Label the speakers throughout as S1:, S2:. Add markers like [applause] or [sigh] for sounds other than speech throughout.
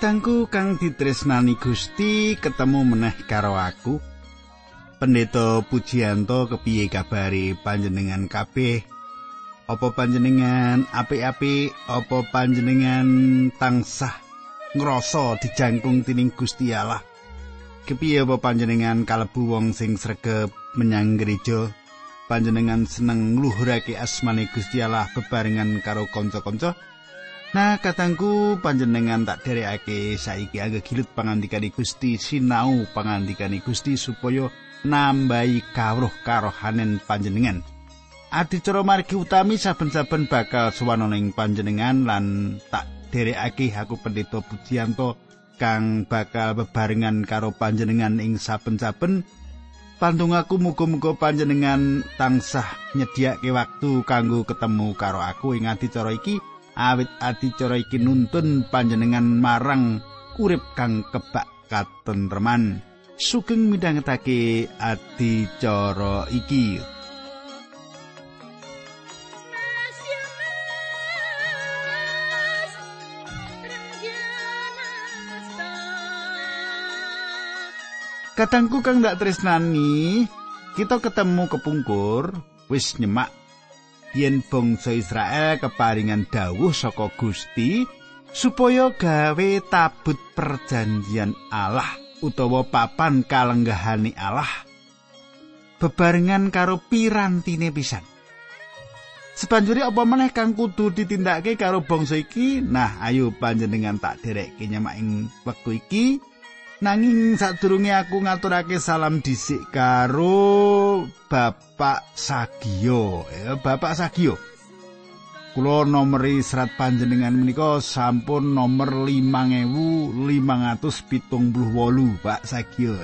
S1: Kadangku kang ditresnani Gusti ketemu meneh karo aku. Pendeta Pujianto kepiye kabare panjenengan kabeh? Apa panjenengan apik-apik? Apa panjenengan tansah ngrasa dijangkung tining Gusti Allah? Kepiye apa panjenengan kalebu wong sing sregep menyang gereja? Panjenengan seneng ngluhurake asmane Gusti Allah bebarengan karo kanca-kanca? Nah, katangku panjenengan tak derekake saiki agak gilut pangandikane Gusti sinau pangandikane Gusti supaya nambahi kawruh karohanen panjenengan. Adicara margi utami saben-saben bakal suwana ning panjenengan lan tak derekake aku pendeta Pujianto kang bakal bebarengan karo panjenengan ing saben-saben Pandungaku muga-muga panjenengan tansah nyediake waktu kanggo ketemu karo aku ing adicara iki awit adicara iki nuntun panjenengan marang urip kang kebak katentreman. Sugeng midhangetake adicara iki. Katangku kang ndak tresnani, kita ketemu kepungkur, wis nyemak yen bangsa Israel keparingan dawuh saka Gusti supaya gawe tabut perjanjian Allah utawa papan kalenggahane Allah bebarengan karo pirantine pisan. Sebanjuri apa meneh kang kudu ditindakake karo bangsa iki? Nah, ayo panjenengan tak derekke nyemak ing wektu iki. Nanging sadurunge aku ngaturake salam dhisik karo Bapak Sagio, ya Bapak Sagio. Kulo nomeri serat panjenengan menika sampun nomor 5578 Pak Sagio.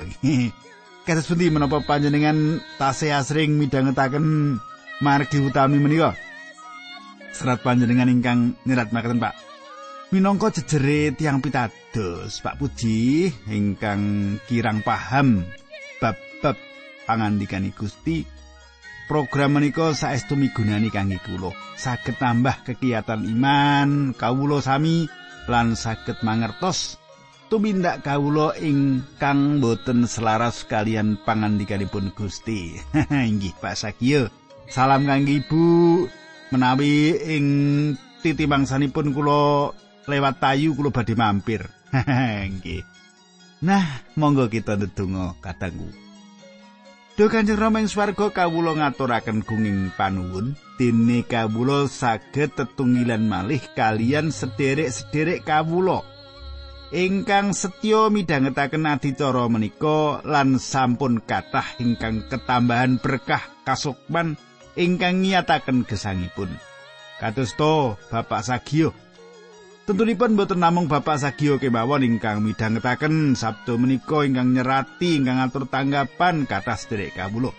S1: [laughs] Kados pundi menapa panjenengan tasih asring midhangetaken margi utami menika? Serat panjenengan ingkang nirat makaten Pak. Minangka jejere tiang pitados, Pak Puji ingkang kirang paham bab-bab pangandikan Gusti. Program menika saestu migunani kangge kula. Saged tambah kegiatan iman kawula sami lan saged mangertos tumindak kawula ingkang boten selaras kalian pangandikanipun Gusti. [laughs] Inggih Pak Sakio. Salam kangge Ibu menawi ing titi mangsanipun kula lewat tayu kula badhe mampir. [laughs] Nggih. nah, monggo kita ndedonga katangku. Duh Kanjeng Rama ing swarga kawula ngaturaken gunging panuwun dene kawula saged tetunggilan malih kalian sederek-sederek kawula ingkang setya midhangetaken adicara menika lan sampun kathah ingkang ketambahan berkah kasukman ingkang ngiyataken gesangipun. Kados to Bapak Sagio Tentunipun boten namung Bapak Sagio kemawon ingkang midhangetaken sabdo menika ingkang nyerati ingkang atur tanggapan kathah sedherek kawula.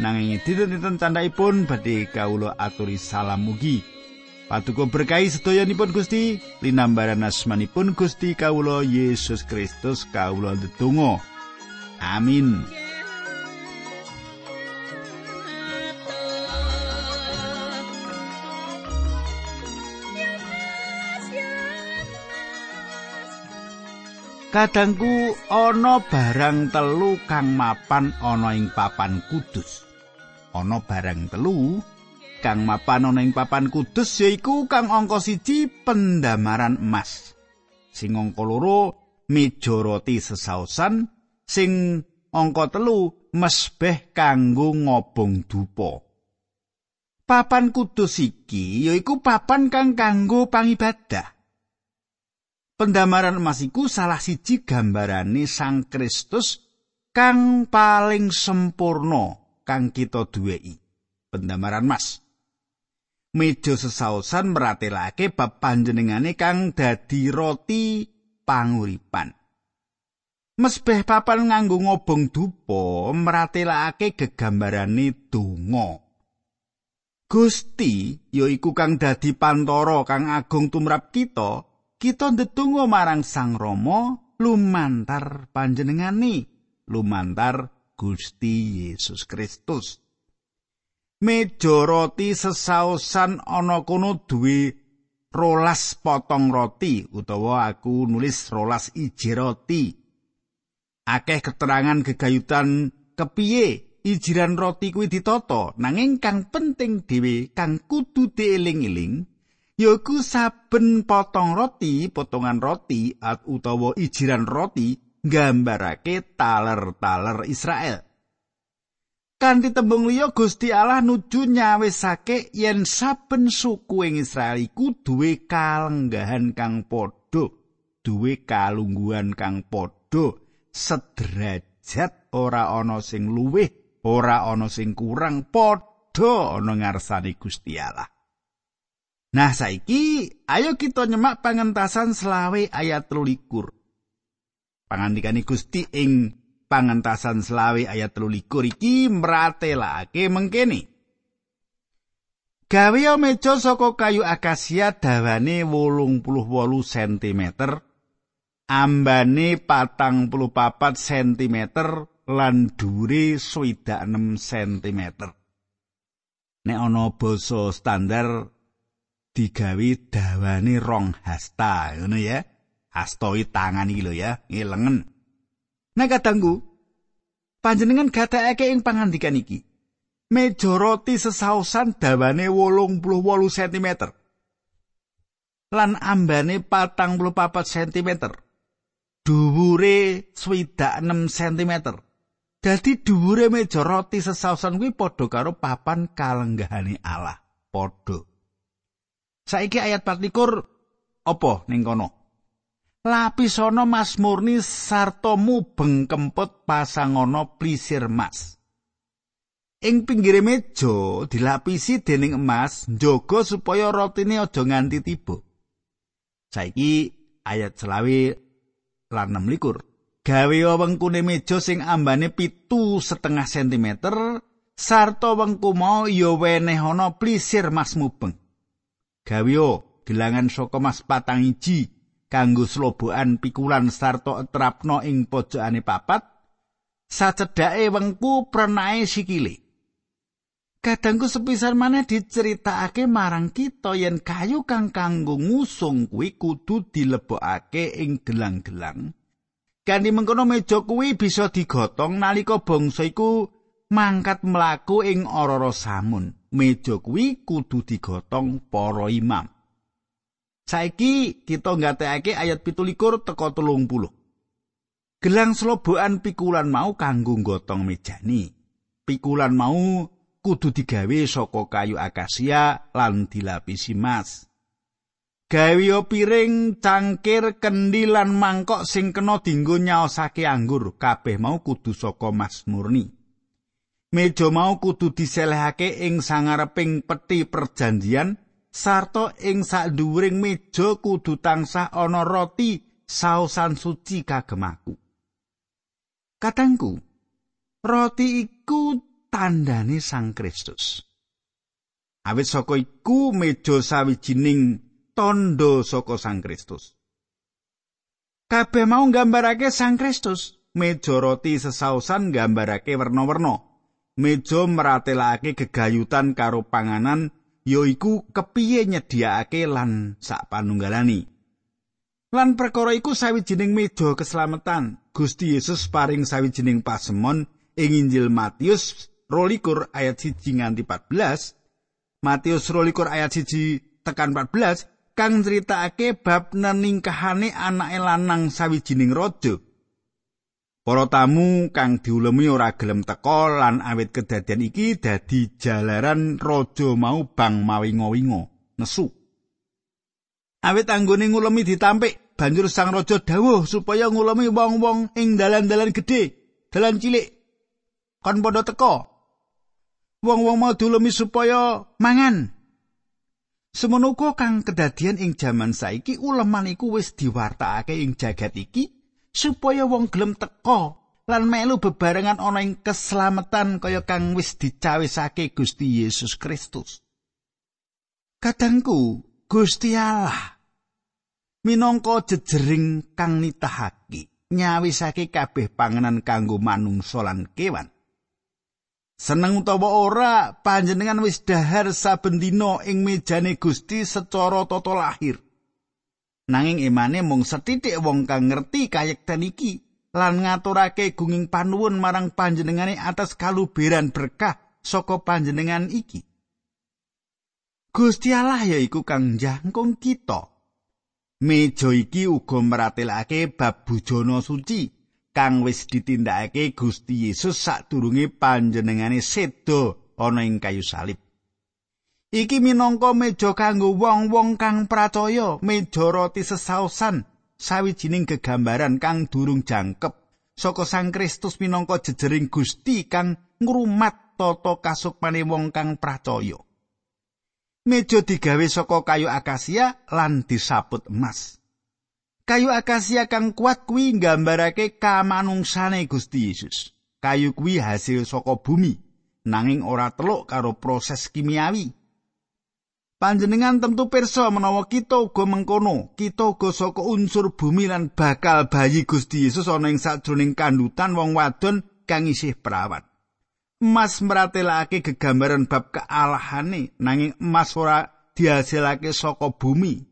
S1: Nanging dinten-dinten candhaipun badhe kawula aturi salam mugi. Paduka berkahi sedayanipun Gusti, linambaran asmanipun Gusti kawula Yesus Kristus kawula ndedonga. Amin. Kadangku ana barang telu kang mapan ana ing papan kudus. Ana barang telu kang mapan ana ing papan kudus yaiku kang angka siji pendamaran emas. Sing angka loro meja roti sesausan, sing angka telu mesbeh kanggo ngobong dupa. Papan kudus iki yaiku papan kang kanggo pangibadah. Pendamaran emas iku salah siji gambarane Sang Kristus kang paling sempurna kang kita duweni. Pendamaran emas. Meja sesausan meratelake bab panjenengane kang dadi roti panguripan. Mesbeh papan nganggo ngobong dupa meratelake gegambarane donga. Gusti yaiku kang dadi pantoro kang agung tumrap kita, kita ndedonga marang Sang Rama lumantar panjenengani lumantar Gusti Yesus Kristus meja roti sesausan ana kono duwe rolas potong roti utawa aku nulis rolas iji roti. Akeh keterangan gegayutan kepiye ijiran roti kuwi ditata nanging kang penting dhewe kang kudu dieling-eling yaiku saben potong roti potongan roti utawa ijiran roti nggambarake taler-taler Israel. Kanthi tembung liya Gusti Allah nuju nyawisake yen saben suku ing Israel iku duwe kalenggahan kang padha, duwe kalungguhan kang padha, sederajat ora ana sing luwih, ora ana sing kurang padha ana ngarsane Gusti Allah. Nah saiki ayo kita nyemak pangentasan selawe ayat 13. Pangandikane Gusti ing pangentasan selawe ayat 13 iki mratelake mengkene. Gawe meja saka kayu akasia dawane 88 cm, ambane 44 cm lan dhuwure 26 cm. Nek ana basa standar digawe dawane rong hasta, ngono ya. Astoi tangan iki lho ya, ngelengen. Nah kadangku, panjenengan gatekake ing pangandikan iki. Meja roti sesausan dawane 88 cm. Lan ambane 44 cm. Dhuwure 26 cm. Dadi dhuwure meja roti sesausan kuwi padha karo papan kalenggahane Allah. Padha. Saiki ayat 24 apa ning kono? lapisana mas murni sarta mubeng kemput pasangana plisir mas. Ing pinggire meja dilapisi dening emas njaga supaya rotine aja nganti tiba. Saiki ayat selawe lan 6 likur. Gawe wengkune meja sing ambane pitu setengah sentimeter sarta wengku mau ya wenehana plisir mas mubeng. Gawe gelangan saka mas patang iji kanggo slobokan pikulan sarta etrapno ing pojokane papat sacedhake wengku prenae sikile. Kadangku sepisan maneh diceritakake marang kita yen kayu kang kanggo ngusung kuwi kudu dilebokake ing gelang-gelang. Kanthi mengkono meja kuwi bisa digotong nalika bangsa iku mangkat mlaku ing ororo samun meja kuwi kudu digotong para imam Saiki kita nggatekake ayat 17 teka 30. Gelang slobokan pikulan mau kanggo gotong mejani. Pikulan mau kudu digawe saka kayu akasia lan dilapisi mas. Gawe piring, cangkir, kendi lan mangkok sing kena dinggo nyaosake anggur, kabeh mau kudu saka mas murni. Meja mau kudu diselehake ing sangareping peti perjanjian sarta ing sadhuwuring meja kudu tansah ana roti sausan suci kagem aku. Katangku, roti iku tandane Sang Kristus. Awit saka iku meja sawijining tondo saka Sang Kristus. Kabeh mau nggambarake Sang Kristus. Meja roti sesausan nggambarake werna-werna. Meja meratelake gegayutan karo panganan yaiku kepiye nyediakake lan sak panunggalani. Lan perkara iku sawijining meja keselamatan. Gusti Yesus paring sawijining pasemon ing Injil Matius 12 ayat 1 nganti 14. Matius 12 ayat 1 tekan 14 kang critakake bab neningkahane anake lanang sawijining raja. Para tamu kang diulemi ora gelem teka lan awit kedadian iki dadi jalaran raja mau bang mawingo-wingo nesu. Awit anggone ngulemi ditampik, banjur sang raja dawuh supaya ngulemi wong-wong ing dalan-dalan gedhe, dalan cilik. Kon padha teka. Wong-wong mau diulemi supaya mangan. Semono kang kedadian ing jaman saiki uleman iku wis diwartakake ing jagat iki supaya wong gelem teka lan melu bebarengan ana ing keselamatan kaya kang wis dicawisake Gusti Yesus Kristus. Kadangku Gusti Allah minangka jejering kang nitahake nyawisake kabeh panganan kanggo manungsa lan kewan. Seneng utawa ora, panjenengan wis dahar saben dina ing mejane Gusti secara tata lahir. Nanging imane mung setitik wong kang ngerti kayekten iki lan ngaturake gunging panuwun marang panjenengane atas kaluberan berkah saka panjenengan iki. Gusti Allah yaiku kang jangkung kita. Meja iki uga meratelake bab bujana suci. kang wis ditindakake Gusti Yesus sadurunge panjenengane seda ana ing kayu salib. Iki minangka meja kanggo wong-wong kang percaya, meja roti sesausan, sawijining gegambaran kang durung jangkep saka Sang Kristus minangka jejering Gusti kang ngrumat tata kasukmane wong kang percaya. Meja digawe saka kayu akasia lan disaput emas. Kayu akasia kang kuat kuwi nggambarake kamanungsane Gusti Yesus. Kayu kuwi hasil saka bumi, nanging ora teluk karo proses kimiawi. Panjenengan tentu pirsa menawa kita uga mengkono, kita uga saka unsur bumi lan bakal bayi Gusti Yesus ana ing sajroning kandutan wong wadon kang isih perawat. Emas meratelake gegambaran bab kealahane, nanging emas ora dihasilake saka bumi,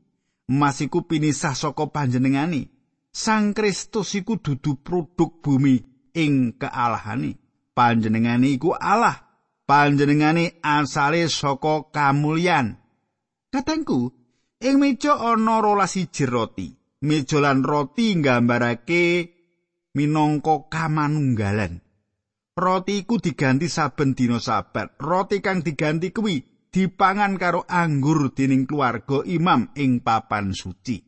S1: Mas iku pinisah saka panjenengani. Sang Kristus iku dudu produk bumi ing kealahane. Panjenengani iku Allah. Panjenengani asale saka kamulyan. Katengku, ing meja ana rolas siji roti. Meja lan roti nggambarake minangka kamanunggalan. Roti iku diganti saben dina sabat. Roti kang diganti kuwi dipangan karo anggur dening keluarga imam ing papan suci.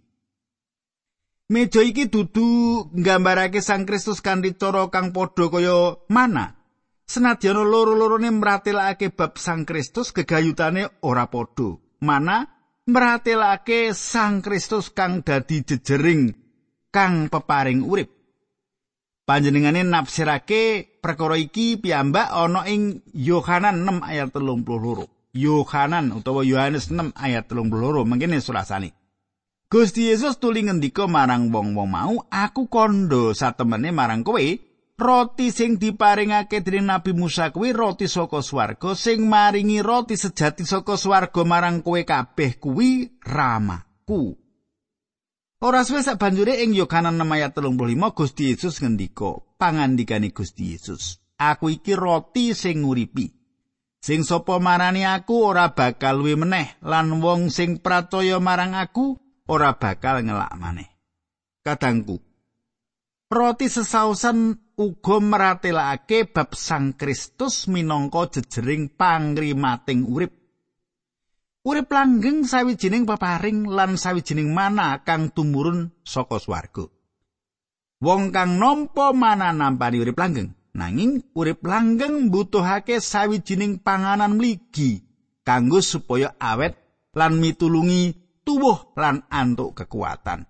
S1: Meja iki dudu nggambarake Sang Kristus kanthi cara kang padha kaya mana. Senadyan loro-lorone mratelake bab Sang Kristus gegayutane ora padha. Mana mratelake Sang Kristus kang dadi jejering kang peparing urip. Panjenengane nafsirake perkara iki piyambak ana ing Yohanan 6 ayat 32. Yohanan utawa Yohanes 6 ayat 32 mangkene surasane. Gusti Yesus tuli ngendika marang wong-wong mau, "Aku kondo satemene marang kowe, roti sing diparingake dening Nabi Musa kuwi roti saka swarga sing maringi roti sejati saka swarga marang kowe kabeh kuwi ramaku." Ora suwe sak banjure ing Yohanan 6 ayat 35 Gusti Yesus ngendika, pangandikane Gusti Yesus, "Aku iki roti sing nguripi." Sing sapa marani aku ora bakal luwe meneh lan wong sing pracaya marang aku ora bakal ngelak maneh. Kadangku. Roti sesausan uga meratelake bab Sang Kristus minangka jejering pangrimating urip. Urip langgeng sawijining peparing lan sawijining mana kang tumurun saka swarga. Wong kang nampa mana nampani urip langgeng Nanging urip langgeng mbutuhake sawijining panganan mligi kanggo supaya awet lan mitulungi tuwuh lan antuk kekuatan.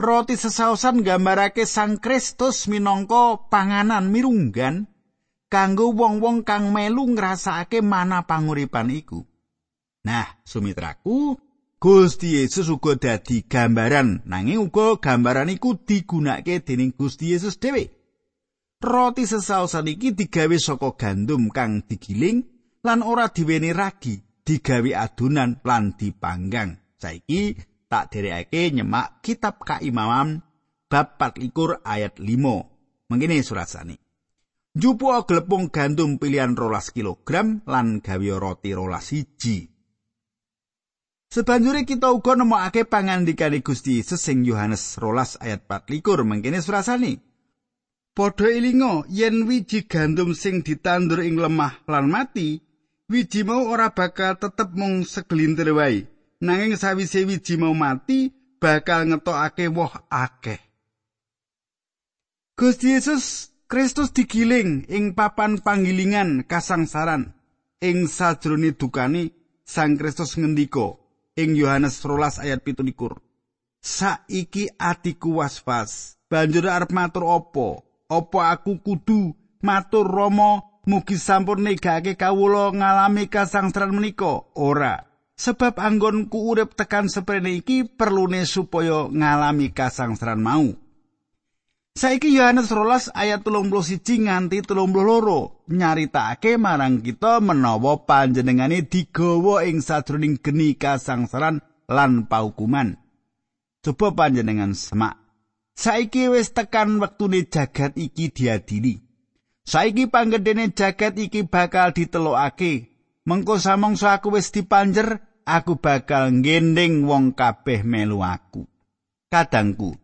S1: Roti sesausan gambarake Sang Kristus minangka panganan mirunggan kanggo wong-wong kang melu ngrasakake mana panguripan iku. Nah, sumitraku, Gusti Yesus uga dadi gambaran, nanging uga gambaran iku digunakake dening Gusti Yesus dhewe. Roti sesausan iki digawe saka gandum kang digiling lan ora diweni ragi, digawe adonan lan dipanggang. Saiki tak derekake nyemak kitab Kaimaman bab 24 ayat 5. Mengene surasane. Jupu glepung gandum pilihan rolas kilogram lan gawe roti rolas siji. Sebanjure kita uga nemokake pangandikane Gusti Yesus sing Yohanes rolas ayat 24 mengkene surasane. Padha elinga yen wiji gandum sing ditandur ing lemah lan mati, wiji mau ora bakal tetep mung segelintir wae. Nanging sawise wiji mau mati, bakal ngetokake woh akeh. Gusti Yesus Kristus digiling ing papan panggilingan kasangsaran. Ing sajrone dukane Sang Kristus ngendika ing Yohanes 12 ayat 17. Saiki atiku was-was, banjur arep matur apa? apa aku kudu matur Rama mugi sampun negake kawula ngalami kasangsaran menika ora sebab anggonku urip tekan seprene iki perlune supaya ngalami kasangsaran mau Saiki Yohanes 12 ayat 31 nganti 32 nyaritakake marang kita menawa panjenengane digawa ing sadroning geni kasangsaran lan paukuman. Coba panjenengan semak. Saiki wis tekan wektune jagat iki diadili. Saiki panggedene jagat iki bakal ditelokake. Mengko samangsa aku wis dipanjer, aku bakal ngending wong kabeh melu aku. Kadangku,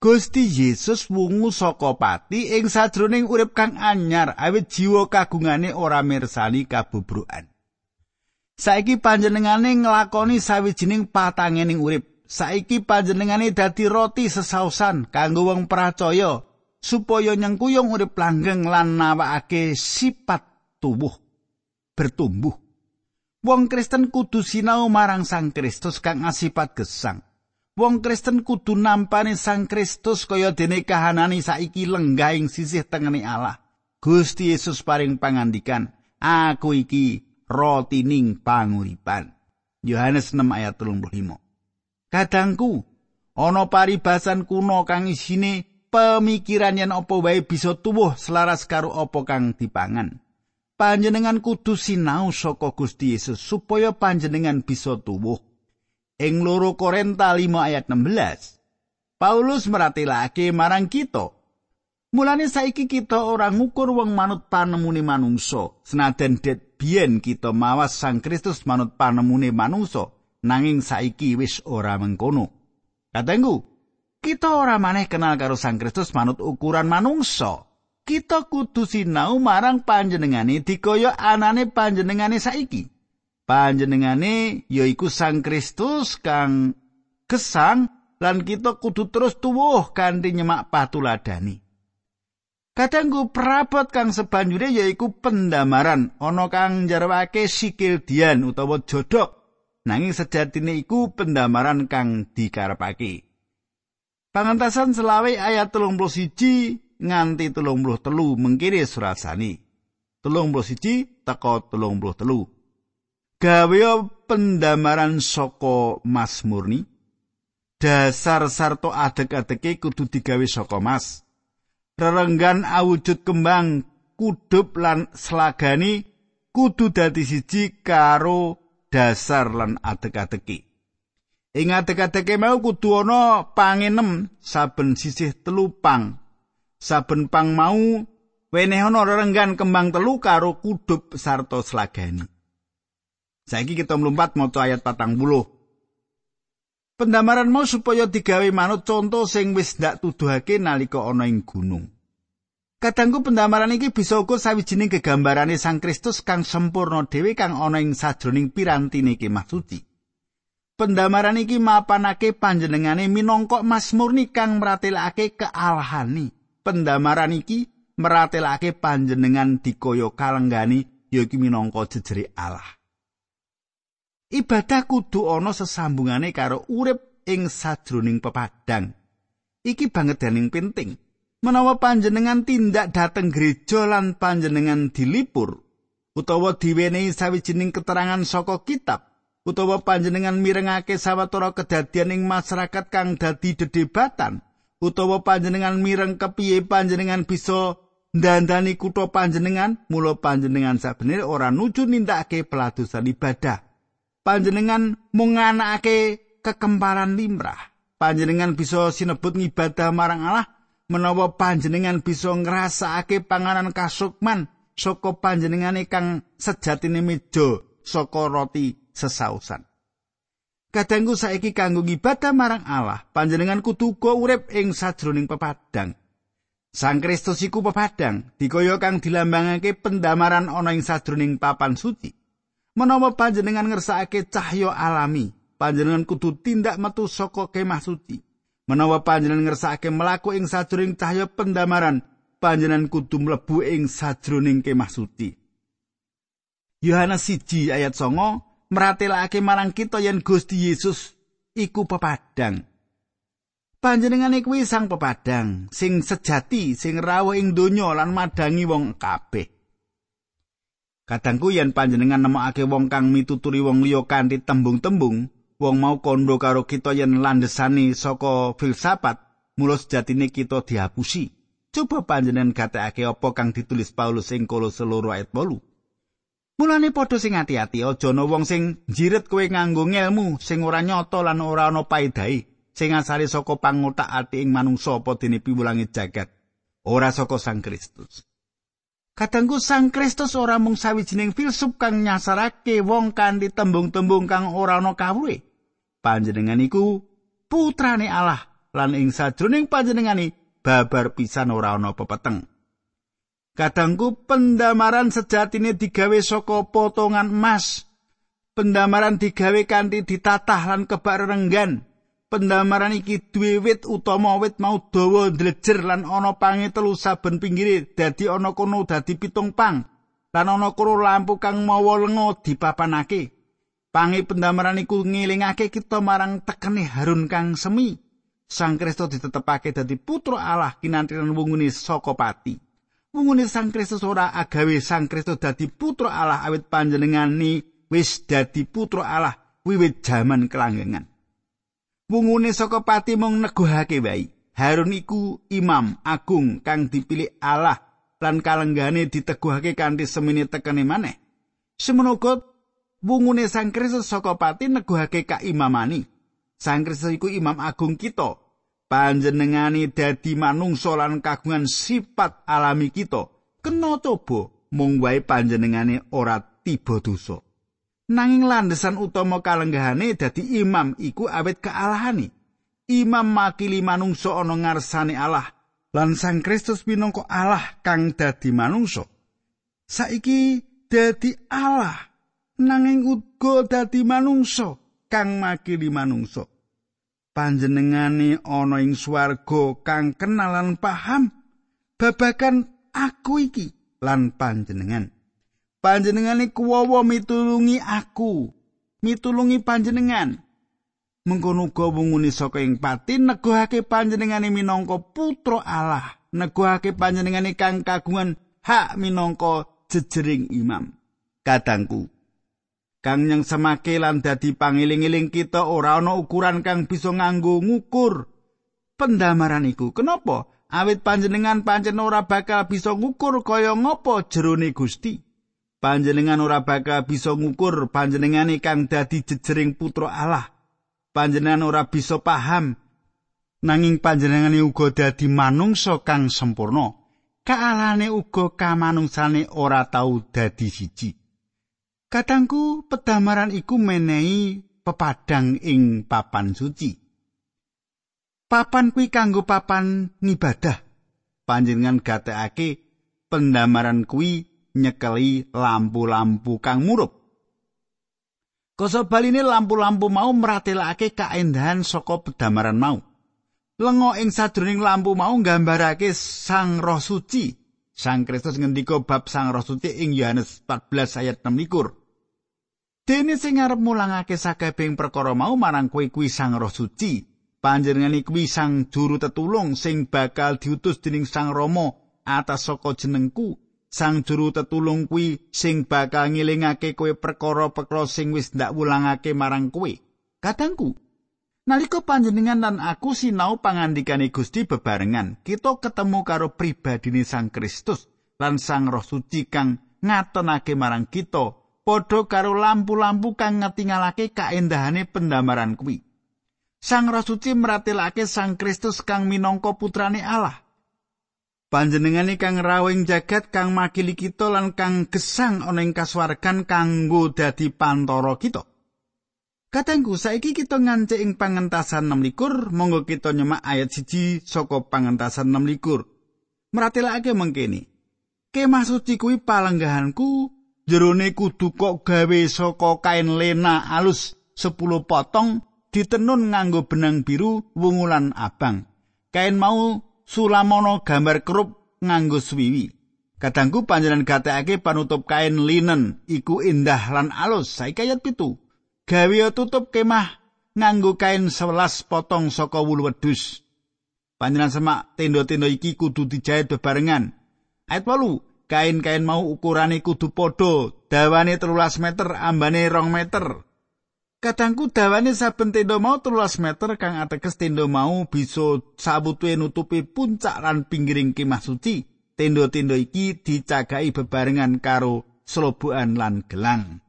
S1: Gusti Yesus wungu saka pati ing sajroning urip kang anyar awit jiwa kagungane ora mirsani kabubrukan. Saiki panjenengane nglakoni sawijining patangening urip. Saiki panjenengane dadi roti sesausan kanggo wong percaya supaya nyengkuyung urip langgeng lan nawakake sifat tubuh bertumbuh. Wong Kristen kudu sinau marang Sang Kristus kang asipat gesang. Wong Kristen kudu nampani Sang Kristus kaya dene kahanani saiki lenggah ing sisih tengene Allah. Gusti Yesus paring pangandikan, "Aku iki roti ning panguripan." Yohanes 6 ayat 35. Kadangku, ana paribasan kuno kang isine pemikiran yen apa wae bisa tuwuh selaras karo apa kang dipangan. Panjenengan kudu sinau saka Gusti Yesus supaya panjenengan bisa tuwuh. ing loro Korinta 5 ayat 16 Paulus meratelake marang kita Mulane saiki kita ora ngukur wong manut panemune manungsa senajan det biyen kita mawas Sang Kristus manut panemune manungsa nanging saiki wis ora mengkono Katengku kita ora maneh kenal karo Sang Kristus manut ukuran manungsa kita kudu sinau marang panjenengane dikaya anane panjenengane saiki panjenengane yaiku Sang Kristus kang gesang lan kita kudu terus tuwuh kanthi nyemak patuladani. Kadangku prabot kang sebanjure yaiku pendamaran ana kang jarwake sikil dian utawa jodok nanging sejatine iku pendamaran kang dikarepake. Pangantasan selawe ayat telung puluh siji nganti telung puluh telu mengkiri surasani. Telung puluh siji teko telung puluh telu. gawe pendamaran saka mas murni dasar sarto adek-adeke kudu digawe saka mas rerenggan awujud kembang kudup lan selagani kudu dadi siji karo dasar lan adek-adeke ing adek-adeke mau kudu ana pangenem saben sisih telu pang saben pang mau weneh ana rerenggan kembang telu karo kudup sarta selagani Saiki kita mlumpat maca ayat patang buluh. Pendamaran mau supaya digawe manut contoh sing wis ndak tuduhake nalika ana ing gunung. Kadangku pendamaran iki bisa uga sawijining gegambarane Sang Kristus kang sempurna dhewe kang ana ing sajroning pirantine kemah suci. Pendamaran iki mapanake panjenengane minangka Mas Murni kang meratelake kealahani. Pendamaran iki meratelake panjenengan dikaya kalenggani yaiku minangka jejere Allah. Ibadah kudu ana sesambungane karo urip ing sajroning pepadang. Iki banget dening penting. Menawa panjenengan tindak dateng gereja lan panjenengan dilipur utawa diwenehi sawijining keterangan saka kitab utawa panjenengan mirengake sawetara kedadian ing masyarakat kang dadi dedebatan utawa panjenengan mireng kepiye panjenengan bisa ndandani kutha panjenengan mula panjenengan sabener ora nuju nindakake peladusan ibadah panjenengan mung nganakake kekemparan limrah. Panjenengan bisa sinebut ngibadah marang Allah menawa panjenengan bisa ngrasakake panganan kasukman saka panjenengane kang sejatine meja saka roti sesausan. Kadangku saiki kanggo ngibadah marang Allah, panjenengan kudu uga urip ing sajroning pepadang. Sang Kristus iku pepadang, dikaya kang dilambangake pendamaran ana ing sajroning papan suci. Menawa panjenengan ngersakake cahya alami, panjenengan kudu tindak metu saka kemah suci. Menawa panjenengan ngersakake mlaku ing sajroning cahya pendamaran, panjenengan kudu mlebu ing sajroning kemah suci. Yohanes 1 ayat 9 meratelake marang kita yen Gusti Yesus iku pepadang. Panjenengan kuwi sang pepadang sing sejati sing rawuh ing donya lan madangi wong kabeh. Kadangku yen panjenengan nemokake wong kang mituturi wong liya kanthi tembung-tembung, wong mau kondo karo kita yen landesani saka filsafat, mula sejatine kita dihapusi. Coba panjenengan gatekake apa kang ditulis Paulus ing Kolose 2 ayat 8. Mulane padha sing ati-ati aja ana wong sing jiret kowe nganggo ngelmu sing ora nyata lan ora ana paedahe sing asale saka pangutak-ati ing manungsa apa dene piwulange jagat ora saka Sang Kristus. Kadangku Sang Kristus ora mung sawijining filsuf kang nyasarake wong kanthi tembung-tembung kang ora ana kawruhe. Panjenengan iku putrane Allah lan ing sajroning panjenengani babar pisan ora ana pepeteng. Kadangku pendamaran sejatine digawe saka potongan emas. Pendamaran digawe kanthi ditatah lan kebak renggan. Pendamaran iki duwe wit utama wit mau dawa ndlejer lan ana pange telu saben pinggire dadi ana kono dadi pitung pang. Lan ana kono lampu kang mawa lenga dipapanake. Pange pendamaran iku ngilingake kita marang tekene Harun kang semi. Sang Kristus ditetepake dadi putra Allah kinantiran wungune saka pati. Wungune Sang Kristus ora agawe Sang Kristus dadi putra Allah awit panjenengani wis dadi putra Allah wiwit jaman kelanggengan. Wungune saka pati mung neguhake wae. Harun iku imam agung kang dipilih Allah lan kalenggane diteguhake kanthi semene tekene maneh. Semono wungune Sang Kristus saka pati neguhake kaimamani. Sang Kristus iku imam agung kita. Panjenengani dadi manungsa lan kagungan sifat alami kita kena coba mung wae panjenengane ora tiba dosa. Nanging landesan utama kalenggahane dadi imam iku awet kealahane imam makili manungsa ana ngarsane Allah lan Sang Kristus minangka Allah kang dadi manungsa. Saiki dadi Allah nanging uga dadi manungsa kang makili manungsa panjenengane ana ing swarga kang kenalan paham babagan aku iki lan panjenengan. Panjenengane kuwawa mitulungi aku mitulungi panjenengan. Mengkono uga wungune saka ing pati negohake panjenengane minangka putra Allah negohake panjenengane kang kagungan hak minangka jejering imam. Kadangku kang nyang semake lan dadi pangiling-iling kita ora ana ukuran kang bisa nganggo ngukur pendamaran iku. Kenapa? Awit panjenengan pancen ora bakal bisa ngukur kaya ngopo jerone Gusti. Panjenengan ora bakal bisa ngukur panjenengane kang dadi jejering putra Allah. Panjenengan ora bisa paham nanging panjenengane uga dadi manungsa kang sempurna. Kaalane uga kamanungsane ora tau dadi siji. Katangku pedamaran iku menehi pepadang ing papan suci. Papan kuwi kanggo papan ngibadah. Panjenengan gatekake pendamaran kuwi nyekeli lampu-lampu kang murup. Koso baline lampu-lampu mau meratelake kaendahan saka pedamaran mau. Lengo ing sadroning lampu mau nggambarake Sang Roh Suci. Sang Kristus ngendika bab Sang Roh Suci ing Yohanes 14 ayat 6. Dene sing arep mulangake sakabehing perkara mau marang kowe kuwi Sang Roh Suci. Panjenengane kuwi Sang Juru Tetulung sing bakal diutus dening Sang Rama atas saka jenengku. Sang Juru Tetulung kuwi sing bakal ngilingake kowe perkara-perkara sing wis ndak wulangake marang kowe. Kadangku, nalika panjenengan lan aku sinau pangandikane Gusti bebarengan, kita ketemu karo pribadine Sang Kristus lan Sang Roh Suci kang ngatonake marang kita padha karo lampu-lampu kang ngetingalake kaendahane pendamaran kuwi. Sang Roh Suci meratelake Sang Kristus kang minangka putrane Allah. Panjenengane kang rawing jagat kang makili kita lan kang gesang ana ing kasuwargan kanggo dadi pantoro kita. Katengku saiki kita ngancik ing pangentasan 6 likur, monggo kita nyemak ayat siji saka pangentasan 6 likur. Meratelake mengkene. Kemah suci kuwi palenggahanku jerone kudu kok gawe saka kain lena alus 10 potong ditenun nganggo benang biru wungulan abang. Kain mau sulamono gambar kerup nganggo swiwi. Kadangku panjenengan gatekake panutup kain linen iku indah lan alus. Saiki ayat pitu. Gawe tutup kemah nganggo kain 11 potong saka wulu wedhus. Panjenengan semak tenda-tenda iki kudu dijahit bebarengan. Ayat 8 kain-kain mau ukurane kudu padha dawane 13 meter ambane 2 meter Kadangku dawane saben tenda mau 13 meter kang ateges tenda mau bisa sabutuhe nutupi puncak lan pinggiring kemah suci. Tenda-tenda iki dicagaki bebarengan karo selobukan lan gelang.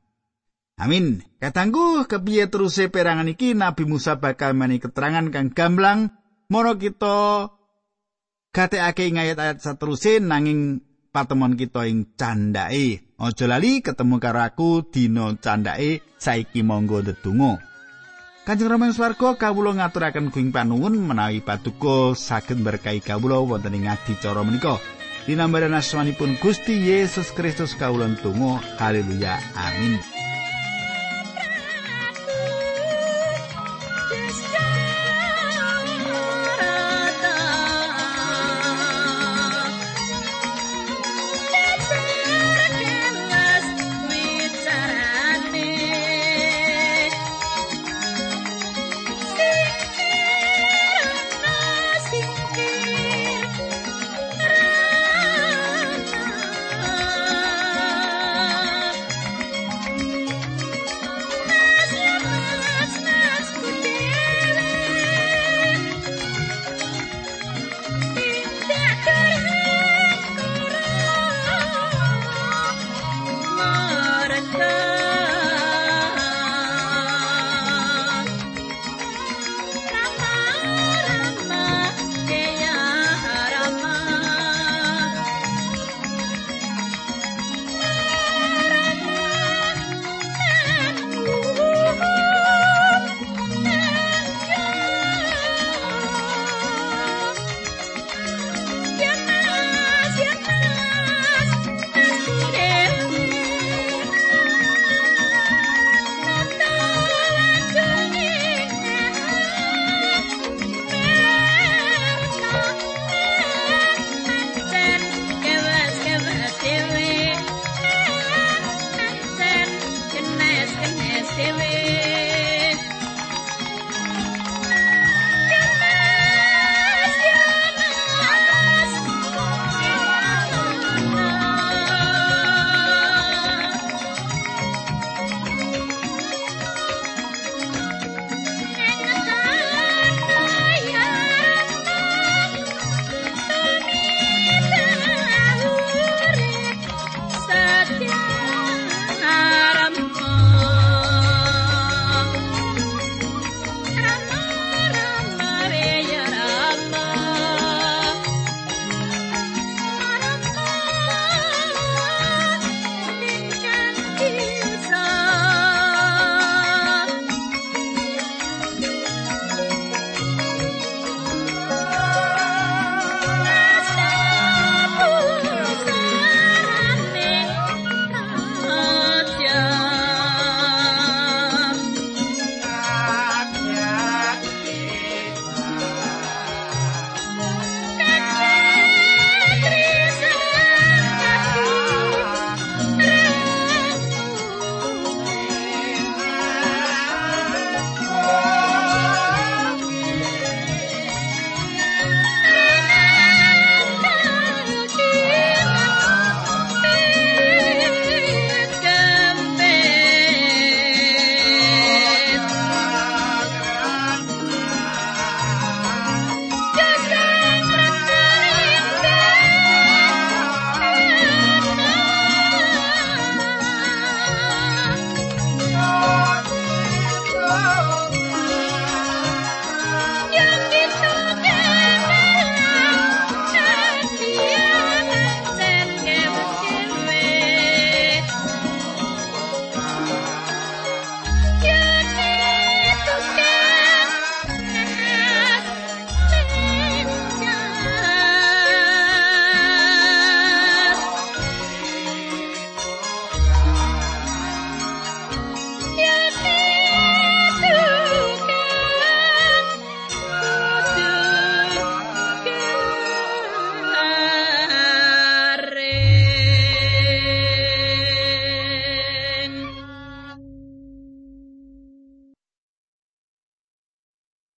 S1: Amin. Kadangku kepiye teruse perangan iki Nabi Musa bakal mani keterangan kang gamblang mono kita gatekake ing ayat-ayat sateruse nanging patemon kita ing candake. Aja lali ketemu karo aku dina candake saiki monggo ndedonga. Kanjeng Rama ing swarga kawula ngaturaken kuing panuwun menawi paduka saged berkahi kawula wonten ing adicara menika. Dinambaran asmanipun Gusti Yesus Kristus kawula tunggu. Haleluya. Amin.